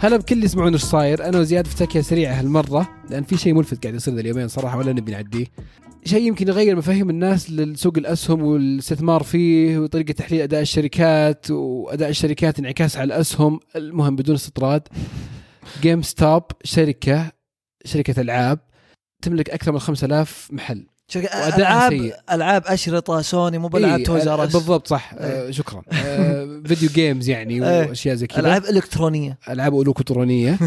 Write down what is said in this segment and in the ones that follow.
هلا بكل اللي يسمعون إيش صاير. أنا وزياد في سريعه هالمرة لأن في شيء ملفت قاعد يصير ذا اليومين صراحة ولا نبي نعديه. شيء يمكن يغير مفاهيم الناس للسوق الأسهم والاستثمار فيه وطريقة تحليل أداء الشركات وأداء الشركات انعكاس على الأسهم. المهم بدون استطراد GameStop شركة شركة ألعاب تملك أكثر من 5000 محل. وأداء العاب. ألعاب أشرطة سوني مو بالعاب إيه، Toys R بالضبط صح. آه شكرا. آه video games يعني إيه. وأشياء زي كذا. ألعاب إلكترونية. ألعاب إلكترونية.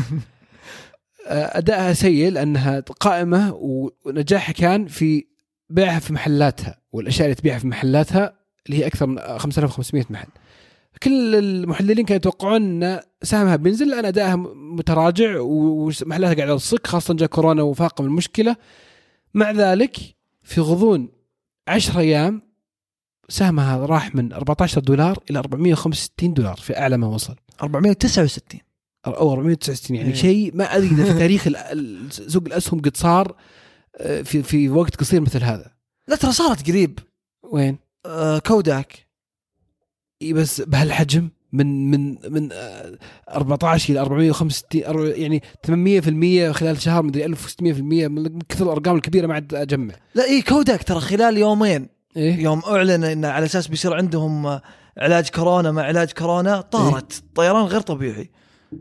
آه، ادائها سيء لأنها قائمة ونجاحها كان في بيعها في محلاتها والأشياء اللي تبيعها في محلاتها اللي هي أكثر من 5500 محل. كل المحللين كانوا يتوقعون إن سهمها بينزل لأن ادائها متراجع ومحلاتها قاعدة تصك خاصة جاء كورونا وفاقم المشكلة. مع ذلك في غضون 10 أيام سهمها راح من 14 دولار إلى 465 دولار في أعلى ما وصل. 469 أو 469 يعني إيه. شيء ما أدري إذا في تاريخ سوق الأسهم قد صار آه، في في وقت قصير مثل هذا. لا ترى صارت قريب. وين؟ آه كوداك. إي بس بهالحجم؟ من من من آه، 14 إلى 465 أر- يعني 800% خلال شهر مدري 1600% من كثر الأرقام الكبيرة ما عاد أجمع. لا اي كوداك ترى خلال يومين. إيه. يوم أعلن انه على أساس بيصير عندهم آه، علاج كورونا مع علاج كورونا طارت طيران غير طبيعي.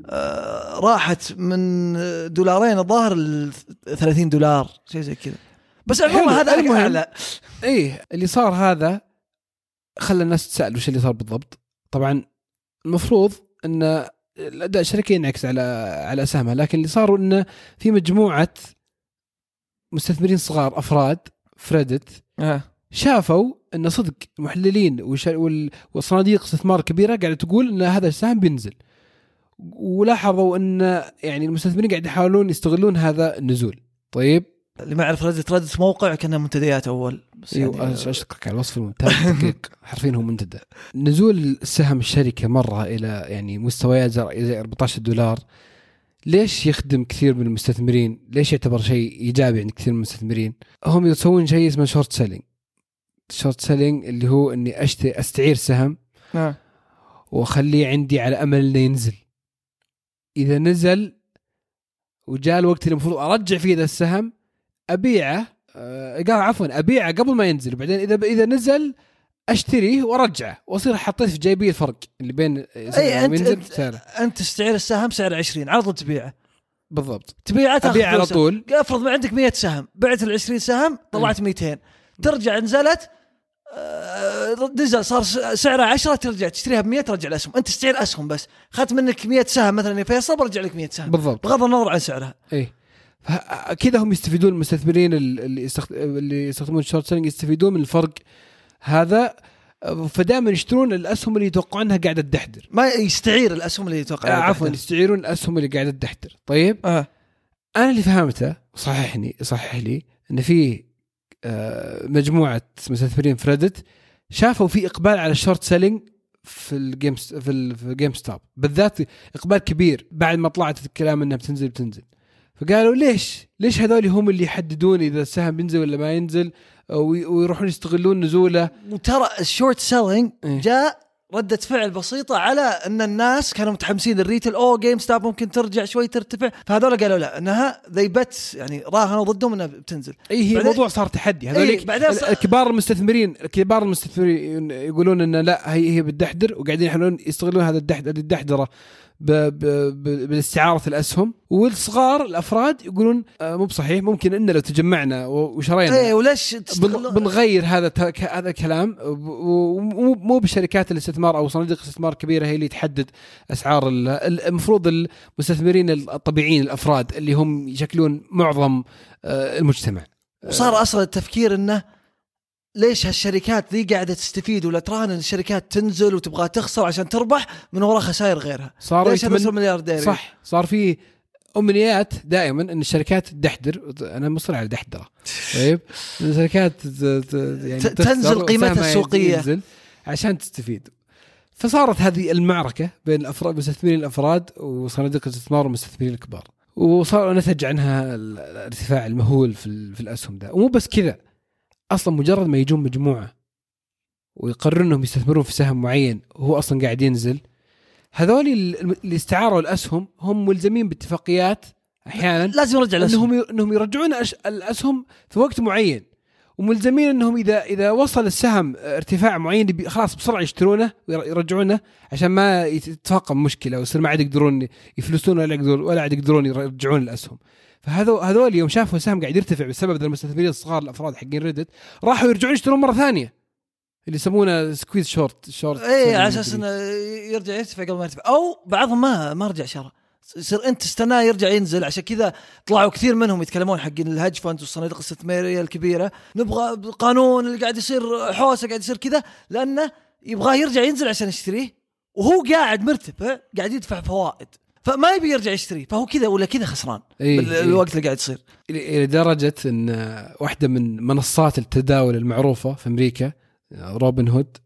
آه راحت من دولارين الظاهر ل 30 دولار شيء زي كذا. بس عموما هذا المهم. اعلى إيه اللي صار هذا خلى الناس تسأل وش اللي صار بالضبط. طبعا المفروض إن الأداء الشركة ينعكس على على أسهمها لكن اللي صار انه في مجموعة مستثمرين صغار أفراد فريدت آه. شافوا إن صدق المحللين وال- والصناديق استثمار كبيرة قاعدة تقول إن هذا السهم بينزل. ولاحظوا إن يعني المستثمرين قاعد يحاولون يستغلون هذا النزول. طيب؟ اللي ما يعرف ريدت ريدت موقع كانها منتديات أول بس إيوه يعني أشكرك على الوصف الممتاز دقيق حرفيا هو منتدى نزول سهم الشركة مرة إلى يعني مستويات زي زي 14 دولار ليش يخدم كثير من المستثمرين؟ ليش يعتبر شيء إيجابي عند كثير من المستثمرين؟ هم يسوون شيء اسمه short selling. short selling اللي هو إني أشتري أستعير سهم آه. وأخليه عندي على أمل إنه ينزل. إذا نزل وجاء الوقت اللي المفروض أرجع فيه ذا السهم أبيعه آه، قال عفوا أبيعه قبل ما ينزل. وبعدين إذا إذا نزل أشتريه وأرجعه. وأصير حطيت في جيبي الفرق اللي بين اي أنت أنت, سعره أنت تستعير السهم سعر 20 على طول تبيعه. بالضبط. تبيعه تاخذ ابيع على. طول. أفرض ما عندك 100 سهم. بعت ال 20 سهم طلعت 200 ترجع نزلت آه، نزل صار س- سعرها 10 ترجع تشتريها ب 100 ترجع الاسهم أنت تستعير اسهم بس. اخذت منك 100 سهم مثلا يا فيصل برجع لك 100 سهم. بالضبط. بغض النظر عن سعرها. فه- كذا هم يستفيدون المستثمرين ال- اللي يستخد... اللي يستخدمون ال short selling يستفيدون من الفرق هذا. فدائما يشترون الأسهم اللي يتوقعونها قاعدة تدحدر. ما يستعير الأسهم اللي يتوقع آه عفوا يستعيرون الأسهم اللي قاعدة تدحدر. طيب؟ آه. أنا اللي فهمته صححني صحح لي إن في آه، مجموعة مستثمرين في Reddit شافوا في إقبال على ال short selling في ال Game في ال- في GameStop بالذات إقبال كبير بعد ما طلعت الكلام إنها بتنزل بتنزل. فقالوا ليش؟ ليش هذول هم اللي يحددون إذا السهم بينزل ولا ما ينزل؟ وي- ويروحون يستغلون نزوله. وترى ال short selling إيه. جاء ردة فعل بسيطة على إن الناس كانوا متحمسين. لل retail أو GameStop ممكن ترجع شوي ترتفع. فهذول قالوا لا إنها ذي بت يعني راهنوا ضدهم إنها بتنزل. اي هي الموضوع صار تحدي. هذول إيه، كبار المستثمرين كبار المستثمرين يقولون إن لا هي هي بتدحدر وقاعدين يحاولون يستغلون هذا الدحد الدحدرة. باستعاره الأسهم والصغار الأفراد يقولون آه، مو بصحيح ممكن ان لو تجمعنا وشرينا. إيه وليش بنغير هذا هذا الكلام ومو مو بشركات الاستثمار أو صناديق استثمار كبيره هي اللي تحدد أسعار ال- ال- المفروض المستثمرين الطبيعيين الأفراد اللي هم يشكلون معظم آه، المجتمع. وصار أصلا التفكير إنه ليش هالشركات ذي قاعدة تستفيد ولا تراهن إن الشركات تنزل وتبغى تخسر عشان تربح من وراء خسائر غيرها؟ صار ليش يتمن- ملياردير صح صار في أمنيات دائما إن الشركات تدحدر أنا مصر على دحدره طيب؟ الشركات ت- ت- يعني تنزل قيمتها وسهمها السوقية. ينزل عشان تستفيد. فصارت هذه المعركة بين الافراد مستثمرين الأفراد وصناديق الاستثمار والمستثمرين الكبار. وصار نتج عنها ال- الارتفاع المهول في, في الأسهم ده ومو بس كذا. أصلا مجرد ما يجون مجموعة ويقررون انهم يستثمرون في سهم معين وهو أصلا قاعد ينزل هذول ال- اللي استعاروا الأسهم هم ملزمين باتفاقيات أحيانا لازم يرجع الأسهم. إنهم إنهم يرجعون الأسهم في وقت معين وملزمين إنهم اذا إذا وصل السهم ارتفاع معين خلاص بسرعة يشترونه ويرجعونه عشان ما يتفاقم مشكلة ويصير ما عاد يقدرون يفلسون ولا يقدرون ولا عاد يقدرون يرجعون الأسهم. فهذول هذول يوم شافوا السهم قاعد يرتفع بسبب المستثمرين الصغار الأفراد حقين Reddit راحوا يرجعون يشترون مرة ثانية. اللي يسمونه squeeze short short اي على أساس إنه يرجع يرتفع قبل ما يرتفع. أو بعضهم ما ما رجع شرى يصير أنت تستناه يرجع ينزل. عشان كذا طلعوا كثير منهم يتكلمون حقين ال hedge fund والصناديق الاستثمارية الكبيرة. نبغى قانون اللي قاعد يصير حوسة قاعد يصير كذا لأنه يبغاه يرجع ينزل عشان يشتريه وهو قاعد مرتفع قاعد يدفع فوائد. فما يبي يرجع يشتريه فهو كذا ولا كذا خسران إيه، إيه. الوقت اللي قاعد يصير. إلى درجة إن واحدة من منصات التداول المعروفة في أمريكا روبن هود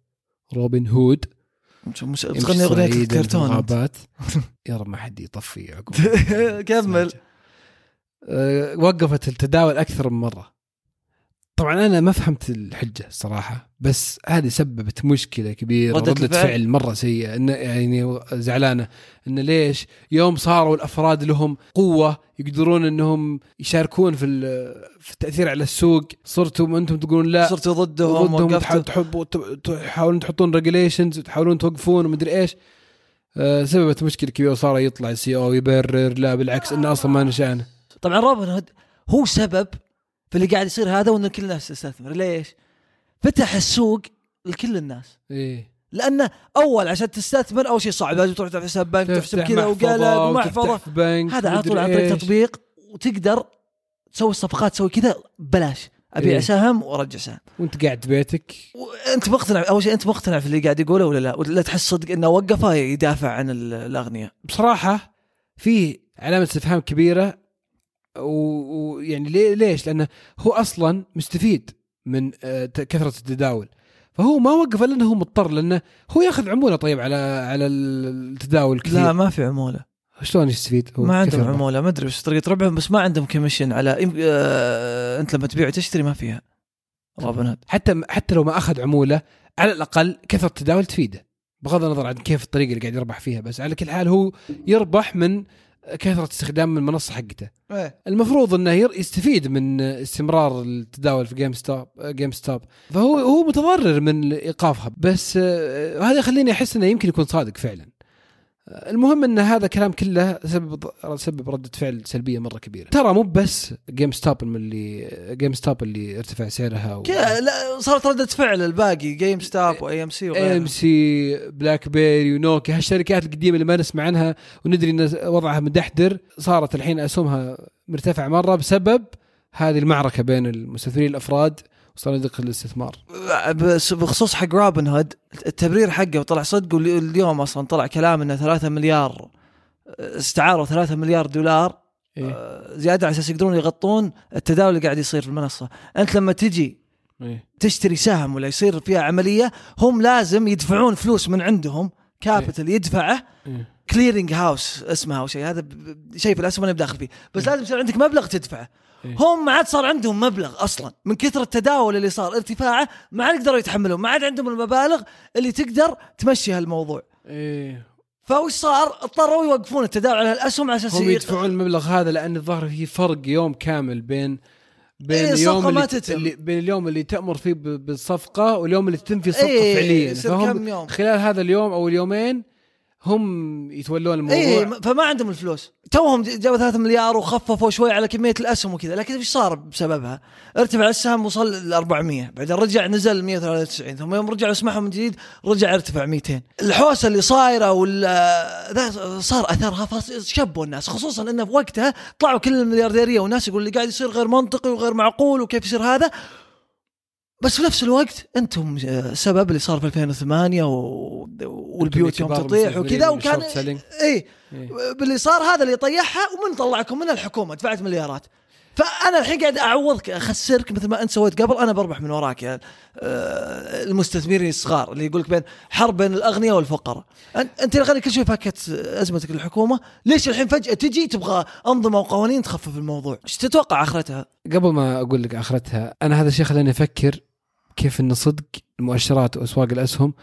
روبن هود. مش تغني أغنية الكرتون يا رب ما حد يطفي عقب. كمل. أه، وقفت التداول أكثر من مرة. طبعا أنا ما فهمت الحجة الصراحة بس هذه سببت مشكلة كبيرة ردة ردة, الفعل. فعل مرة سيئة. انه يعني زعلانة انه ليش يوم صاروا الأفراد لهم قوة يقدرون إنهم يشاركون في في التأثير على السوق. صرتم أنتم تقولون لا صرتوا ضدهم ضدهم تحبوا تحاولون تحطون regulations وتحاولون توقفون ومدري إيش. آه، سببت مشكلة كبيرة وصار يطلع CEO يبرر لا بالعكس إنه أصلا ما نشانه طبعا هود هو سبب في اللي قاعد يصير هذا وإن كل الناس تستثمر. ليش؟ فتح السوق لكل الناس. إيه. لأنه أول عشان تستثمر أول شيء صعب. لازم تروح تفتح حساب بنك تحسب تفتح كذا وتفتح ومحفظه هذا على طول عن طريق. تطبيق وتقدر تسوي الصفقات تسوي كذا ببلاش ابيع إيه. سهم وأرجع سهم وأنت قاعد ببيتك وأنت مقتنع أول شيء أنت مقتنع في اللي قاعد يقوله ولا لا؟ ولا تحس صدق إنه وقفه يدافع عن ال- الأغنياء؟ بصراحة في علامة استفهام كبيرة ويعني ليه ليش؟ لأنه هو أصلا مستفيد من آه، كثرة التداول. فهو ما وقف إلا إنه هو مضطر لأنه هو ياخذ عمولة طيب على على التداول كثير. لا ما في عمولة. شلون يستفيد؟ هو ما عندهم؟ عمولة. ما أدري وش طريقة ربحهم بس ما عندهم commission على آه أنت لما تبيع وتشتري ما فيها. روبن هود حتى حتى لو ما أخذ عمولة على الأقل كثرة التداول تفيده. بغض النظر عن كيف الطريقة اللي قاعد يربح فيها بس على كل حال هو يربح من كثرة استخدام المنصة حقته. إيه. المفروض إنه يستفيد من استمرار التداول في GameStop GameStop فهو هو متضرر من إيقافها. بس آه، هذا يخليني أحس إنه يمكن يكون صادق فعلا. المهم إن هذا كلام كله سبب سبب ردة فعل سلبية مرة كبيرة. ترى مو بس GameStop اللي GameStop اللي ارتفع سعرها و... لا صارت ردة فعل الباقي جيم ستاب واي ام سي ام سي بلاك بيري ونوكيا هالشركات القديمة اللي ما نسمع عنها وندري إن وضعها مدحدر صارت الحين أسهمها مرتفعه مرة بسبب هذه المعركة بين المستثمرين الأفراد وصناديق الاستثمار بس بخصوص حق روبن هود التبرير حقه وطلع صدق واليوم أصلا طلع كلام إنه 3 مليار استعاروا 3 مليار دولار إيه؟ آه، زيادة على أساس يقدرون يغطون التداول اللي قاعد يصير في المنصة أنت لما تجي إيه؟ تشتري سهم ولا يصير فيها عملية هم لازم يدفعون فلوس من عندهم capital يدفعه إيه؟ clearing house اسمها أو شيء هذا شيء في الاسهم أنا بداخل فيه بس لازم يصير عندك مبلغ تدفعه إيه. هم ما عاد صار عندهم مبلغ أصلا من كثر التداول اللي صار ارتفاعه ما عاد يقدروا يتحملون ما عاد عندهم المبالغ اللي تقدر تمشي هالموضوع إيه؟ فوش صار اضطروا يوقفون التداول على الأسهم على أساس هم يدفعون المبلغ هذا لأن الظاهر في فرق يوم كامل بين بين إيه، اليوم اللي, تتم. اللي بين اليوم اللي تأمر فيه بالصفقة واليوم اللي تتم فيه الصفقه إيه، فعليا فهم كم يوم. خلال هذا اليوم أو اليومين هم يتولون الموضوع. إيه م- فما عندهم الفلوس. توهم جابوا 3 مليار وخففوا شوي على كمية الأسهم وكذا. لكن إيش صار بسببها؟ ارتفع السهم وصل ل 400 بعدين رجع نزل 193 ثم يوم رجعوا يسمحوا من جديد رجع ارتفع 200 الحوسة اللي صايرة وال صار أثرها فشبوا الناس. خصوصا انه في وقتها طلعوا كل المليارديرية والناس يقول اللي قاعد يصير غير منطقي وغير معقول وكيف يصير هذا. بس في نفس الوقت أنتم السبب اللي صار في 2008 و... والبيوت يوم تطيح وكذا وكان. إيه إيه. باللي صار هذا اللي طيحها ومن طلعكم منها الحكومة دفعت مليارات فأنا الحين قاعد اعوضك أخسرك مثل ما أنت سويت قبل أنا بربح من وراك يا آه، المستثمرين الصغار اللي يقول لك بين حرب بين الأغنياء والفقراء أنت غني كل شوي فكت أزمتك الحكومة ليش الحين فجأة تجي تبغى أنظمة وقوانين تخفف الموضوع إيش تتوقع آخرتها قبل ما أقول لك آخرتها أنا هذا الشيء خلاني أفكر كيف ان صدق المؤشرات واسواق الأسهم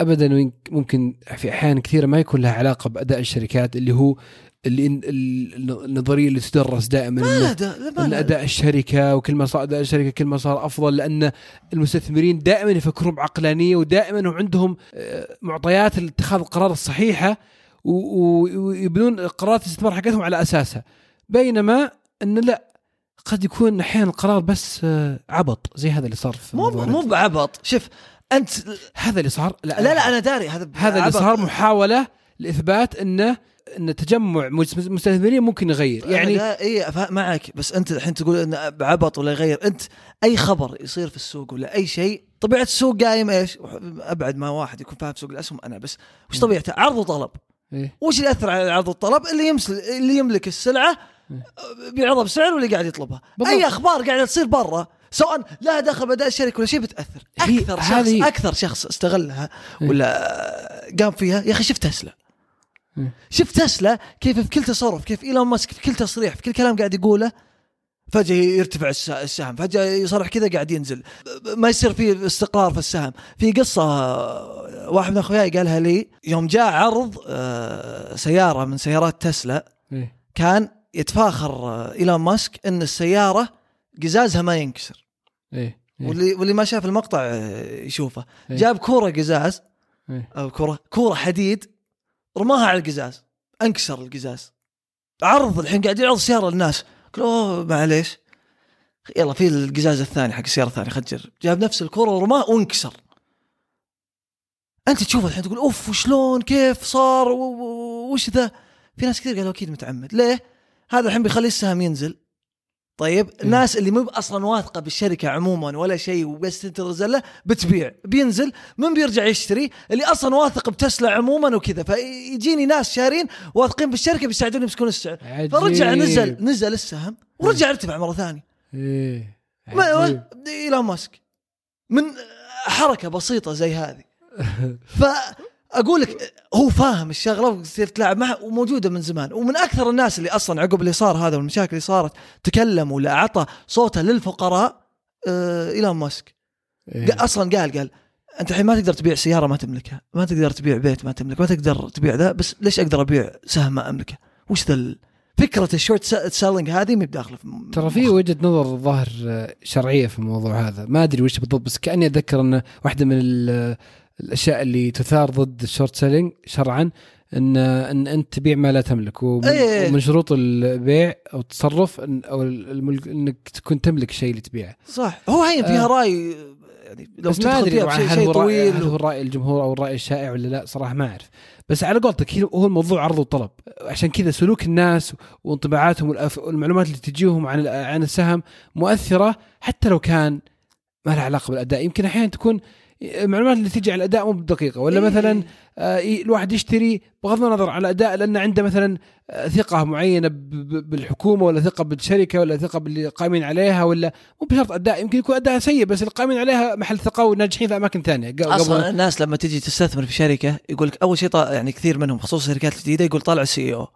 ابدا ممكن في أحيان كثيرة ما يكون لها علاقة بأداء الشركات اللي هو اللي ال- ال- النظرية اللي تدرس دائما ما دا- لا، ما إن أداء الشركة وكل ما صار أداء الشركة كل ما صار أفضل لأن المستثمرين دائما يفكرون بعقلانية ودائما هم عندهم آه، معطيات لاتخاذ القرار الصحيحة ويبنون قرارات الاستثمار حقتهم على أساسها. بينما إن لا قد يكون أحيانا القرار بس آه، عبط زي هذا اللي صار في مو مو بعبط شوف أنت هذا اللي صار لا لا أنا داري هذا هذا اللي. صار محاولة لإثبات إنه إن تجمع مستثمرين ممكن يغير يعني إي معك بس أنت الحين تقول إنه بعبط ولا يغير أنت أي خبر يصير في السوق ولا أي شيء طبيعة السوق قايم إيش؟ أبعد ما واحد يكون فاهم سوق الأسهم أنا بس وش طبيعته؟ عرض وطلب إيه. وش اللي يأثر على العرض والطلب؟ اللي يمسل اللي يملك السلعة بيعرضها بسعر واللي قاعد يطلبها بالضبط. أي أخبار قاعدة تصير برا سواء لها دخل باداء الشركة ولا شيء بتأثر أكثر شخص هذه- أكثر شخص استغلها إيه. ولا قام فيها يا أخي شفت تسلا إيه. شفت تسلا كيف في كل تصرف كيف إيلون ماسك في كل تصريح في كل كلام قاعد يقوله فجأة يرتفع الس- السهم فجأة يصرح كذا قاعد ينزل ما يصير في استقرار في السهم في قصة واحد من أخوياي قالها لي يوم جاء عرض آه، سيارة من سيارات تسلا إيه. كان يتفاخر إيلون ماسك إن السيارة قزازها ما ينكسر. إيه إيه. واللي واللي ما شاف المقطع آه، يشوفه. إيه. جاب كورة قزاز. إيه. أو كورة كورة حديد رماها على القزاز. أنكسر القزاز. عرض الحين قاعد يعرض السياره للناس. قالوا معليش. يلا في القزاز الثاني حق السيارة الثانية خل تجرب جاب نفس الكورة ورماه وانكسر. أنت تشوف الحين تقول أوف وشلون؟ كيف صار؟ وش ذا؟ في ناس كثير قالوا أكيد متعمد. ليه؟ هذا الحين بيخلي السهم ينزل. طيب الناس اللي مو أصلا واثقة بالشركة عموما ولا شيء وبس تنتظر زله بتبيع بينزل من بيرجع يشتري؟ اللي أصلا واثق بتسلا عموما وكذا فيجيني ناس شارين واثقين بالشركة بيساعدون يمسكون السعر. عجيب. فرجع نزل نزل السهم ورجع ارتفع مرة ثانية. إيه. إيلون ماسك. من حركة بسيطة زي هذه. فاقول لك هو فاهم الشغلة وتصير تلعب معه وموجودة من زمان. ومن أكثر الناس اللي أصلا عقب اللي صار هذا والمشاكل اللي صارت تكلم ولا اعطى صوته للفقراء آه إيلون ماسك. إيه. أصلا قال قال أنت الحين ما تقدر تبيع سيارة ما تملكها ما تقدر تبيع بيت ما تملك ما تقدر تبيع ذا بس ليش أقدر أبيع سهم ما أملكه؟ وش ذا فكرة ال short selling هذه ما بداخله ترى في وجهة نظر ظاهر شرعية في الموضوع هذا. ما أدري وش بالضبط بس كأني أتذكر إن واحدة من الأشياء اللي تثار ضد ال short selling شرعا ان إن أنت تبيع ما لا تملك. ومن, إيه. ومن شروط البيع أو التصرف إن- أو الملك إنك تكون تملك الشيء اللي تبيعه. صح. هو هين فيها آه. رأي يعني لو بس ما أدري هل هو هل هو الراي الجمهور أو الرأي الشائع ولا لا؟ صراحة ما أعرف. بس على قولتك هي- هو الموضوع عرض وطلب. عشان كذا سلوك الناس وانطباعاتهم والمعلومات اللي تجيهم عن عن السهم مؤثرة حتى لو كان ما لها علاقة بالأداء. يمكن أحيانا تكون المعلومات اللي تجي على الأداء مو بدقيقة. ولا إيه. مثلا آه، الواحد يشتري بغض النظر على الأداء لأن عنده مثلا آه، ثقة معينة بالحكومة ولا ثقة بالشركة ولا ثقة باللي قائمين عليها ولا مو بشرط أداء يمكن يكون أداء سيء بس اللي قائمين عليها محل ثقة وناجحين في أماكن ثانية. أصلا الناس لما تجي تستثمر في شركة يقول لك أول شيء يعني كثير منهم خصوصا الشركات الجديدة يقول طالع ال CEO.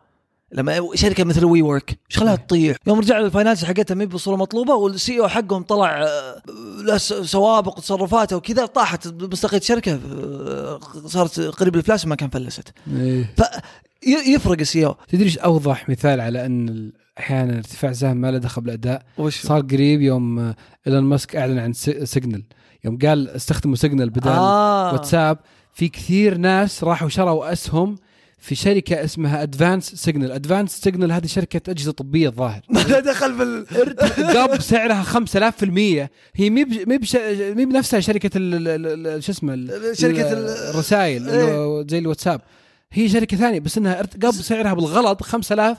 لما شركة مثل WeWork إيش خلاها تطيح. يوم رجعوا ال finance حقتها ما بالصورة مطلوبة وال CEO حقهم طلع آه، له س- سوابق تصرفاته وكذا طاحت مصداقيه الشركة آه، صارت قريب الافلاس ما كان فلست. إيه. فيفرق ال CEO. تدري إيش أوضح مثال على أن أحيانا ارتفاع سهم ما له دخل بالاداء وش؟ صار قريب يوم آه، إيلون ماسك أعلن عن Signal. يوم قال استخدموا Signal بدل آه. واتساب في كثير ناس راحوا شروا أسهم في شركة اسمها Advance Signal Advance Signal هذه شركة أجهزة طبية الظاهر. ما له دخل بال قاب سعرها 5000% هي مي مي مي بنفسها شركة شو اسمه ال- الرسائل هو زي الواتساب. هي شركة ثانية بس إنها قاب سعرها بالغلط 5000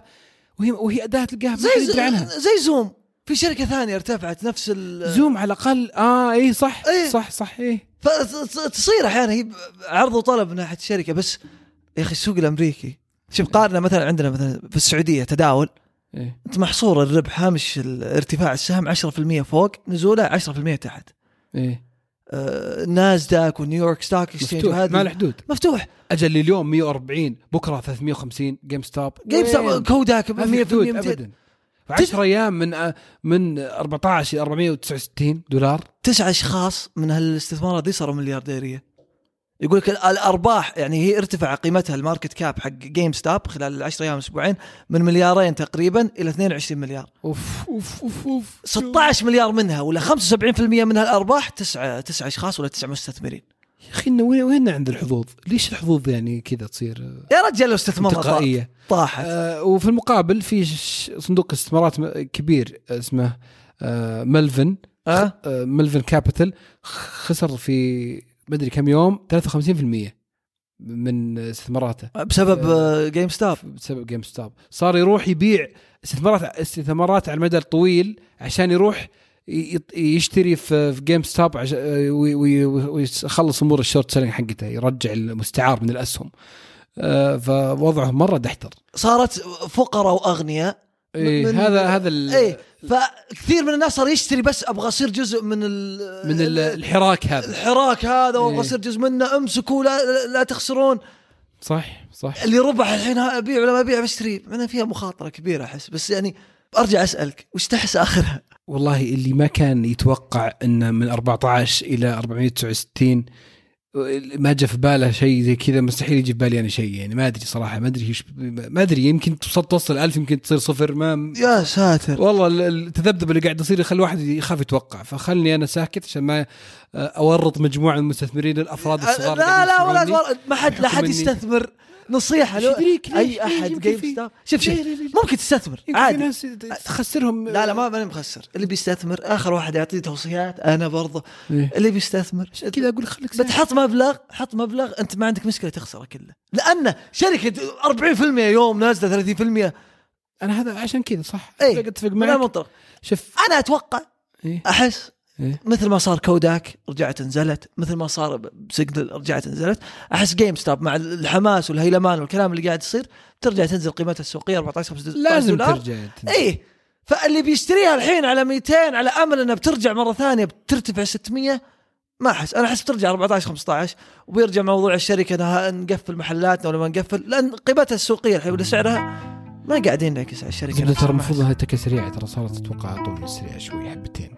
وهي وهي أداة تلقاها زي عنها زي زوم. في شركة ثانية ارتفعت نفس ال زوم على الأقل. آه اي صح. إيه. صح صح اي فتصير أحيانا هي عرض وطلب من ناحية الشركة بس يا أخي السوق الأمريكي. شوف قارنا مثلا عندنا مثلا في السعودية تداول. إيه. أنت محصور الربح هامش ارتفاع السهم 10% فوق نزوله 10% تحت. إيه. آه Nasdaq و New York Stock Exchange مفتوح. ما له حدود. مفتوح. أجل اليوم 140 بكرة 350 GameStop GameStop Kodak ما في 100% حدود 200 ابدا. في 10 أيام من من 14 ل 469 دولار. تسعة أشخاص من هالاستثمارات دي صاروا مليارديرية. يقول لك الأرباح يعني هي ارتفع قيمتها ال market cap حق GameStop خلال العشر أيام أسبوعين من مليارين تقريبا إلى 22 مليار. أوف أوف أوف أوف. 16 مليار منها ولا 75% منها الأرباح تسعة تسعة أشخاص ولا تسعة مستثمرين. يا أخي وين وين عند الحظوظ؟ ليش الحظوظ يعني كذا تصير؟ يا رجال لو تلقائيه؟ طاحت. آه وفي المقابل في صندوق استثمارات كبير اسمه آه Melvin. أه؟ آه Melvin Capital خسر في مدري كم يوم 53% من استثماراته. بسبب آه، GameStop بسبب GameStop صار يروح يبيع استثمارات استثمارات على المدى الطويل عشان يروح يشتري في GameStop وي- ويخلص أمور ال short selling حقته يرجع المستعار من الأسهم. آه، فوضعه مرة دحدر. صارت فقراء وأغنياء. إيه هذا هذا إيه فكثير من الناس صار يشتري بس أبغى أصير جزء من ال من ال- الحراك هذا. الحراك هذا وأبغى إيه. أصير جزء منه. امسكوا لا, لا- تخسرون. صح صح. اللي ربح الحين أبيع ولا ما أبيع بشتري. مع فيها مخاطرة كبيرة أحس. بس يعني أرجع أسألك وش تحس آخرها؟ والله اللي ما كان يتوقع إنه من 14 إلى 469 ما جاء في باله شيء زي كذا مستحيل يجي في بالي أنا شيء يعني ما أدري صراحة ما أدري إيش ما أدري يمكن توصل توصل 1000 يمكن تصير صفر ما يا ساتر. والله ال- التذبذب اللي قاعد يصير يخلي الواحد يخاف يتوقع فخلني أنا ساكت عشان ما أورط مجموعة من المستثمرين الأفراد الصغار لا لا ولا ما حد لا حد. يستثمر. نصيحة لو؟ أي؟ أحد جيم ستاب شوف شوف؟ ممكن تستثمر عادي ناس تخسرهم لا لا ما ماني مخسر اللي بيستثمر آخر واحد يعطيه توصيات أنا برضه إيه. اللي بيستثمر كذا أقول خليك. بتحط مبلغ حط مبلغ أنت ما عندك مشكلة تخسره كله لأن شركة 40% يوم نازلة 30% أنا هذا عشان كذا صح اي أتفق من معك المنطق شوف أنا أتوقع إيه. أحس إيه. مثل ما صار Kodak رجعت نزلت. مثل ما صار ب Signal رجعت نزلت. أحس GameStop مع الحماس والهيلمان والكلام اللي قاعد يصير ترجع تنزل قيمتها السوقية 14 15 لازم دولار. ترجع إيه. فاللي بيشتريها الحين على 200 على أمل إنها بترجع مرة ثانية بترتفع 600 ما أحس. أنا أحس بترجع 14 15 وبيرجع موضوع الشركة إنها نقفل محلاتنا ولا ما نقفل لأن قيمتها السوقية الحين ولا سعرها ما قاعدين نعكس على الشركة ترى المفروض أحس. إنها تكه سريعه ترى صارت أتوقع اطول من السريعه شوي حبتين.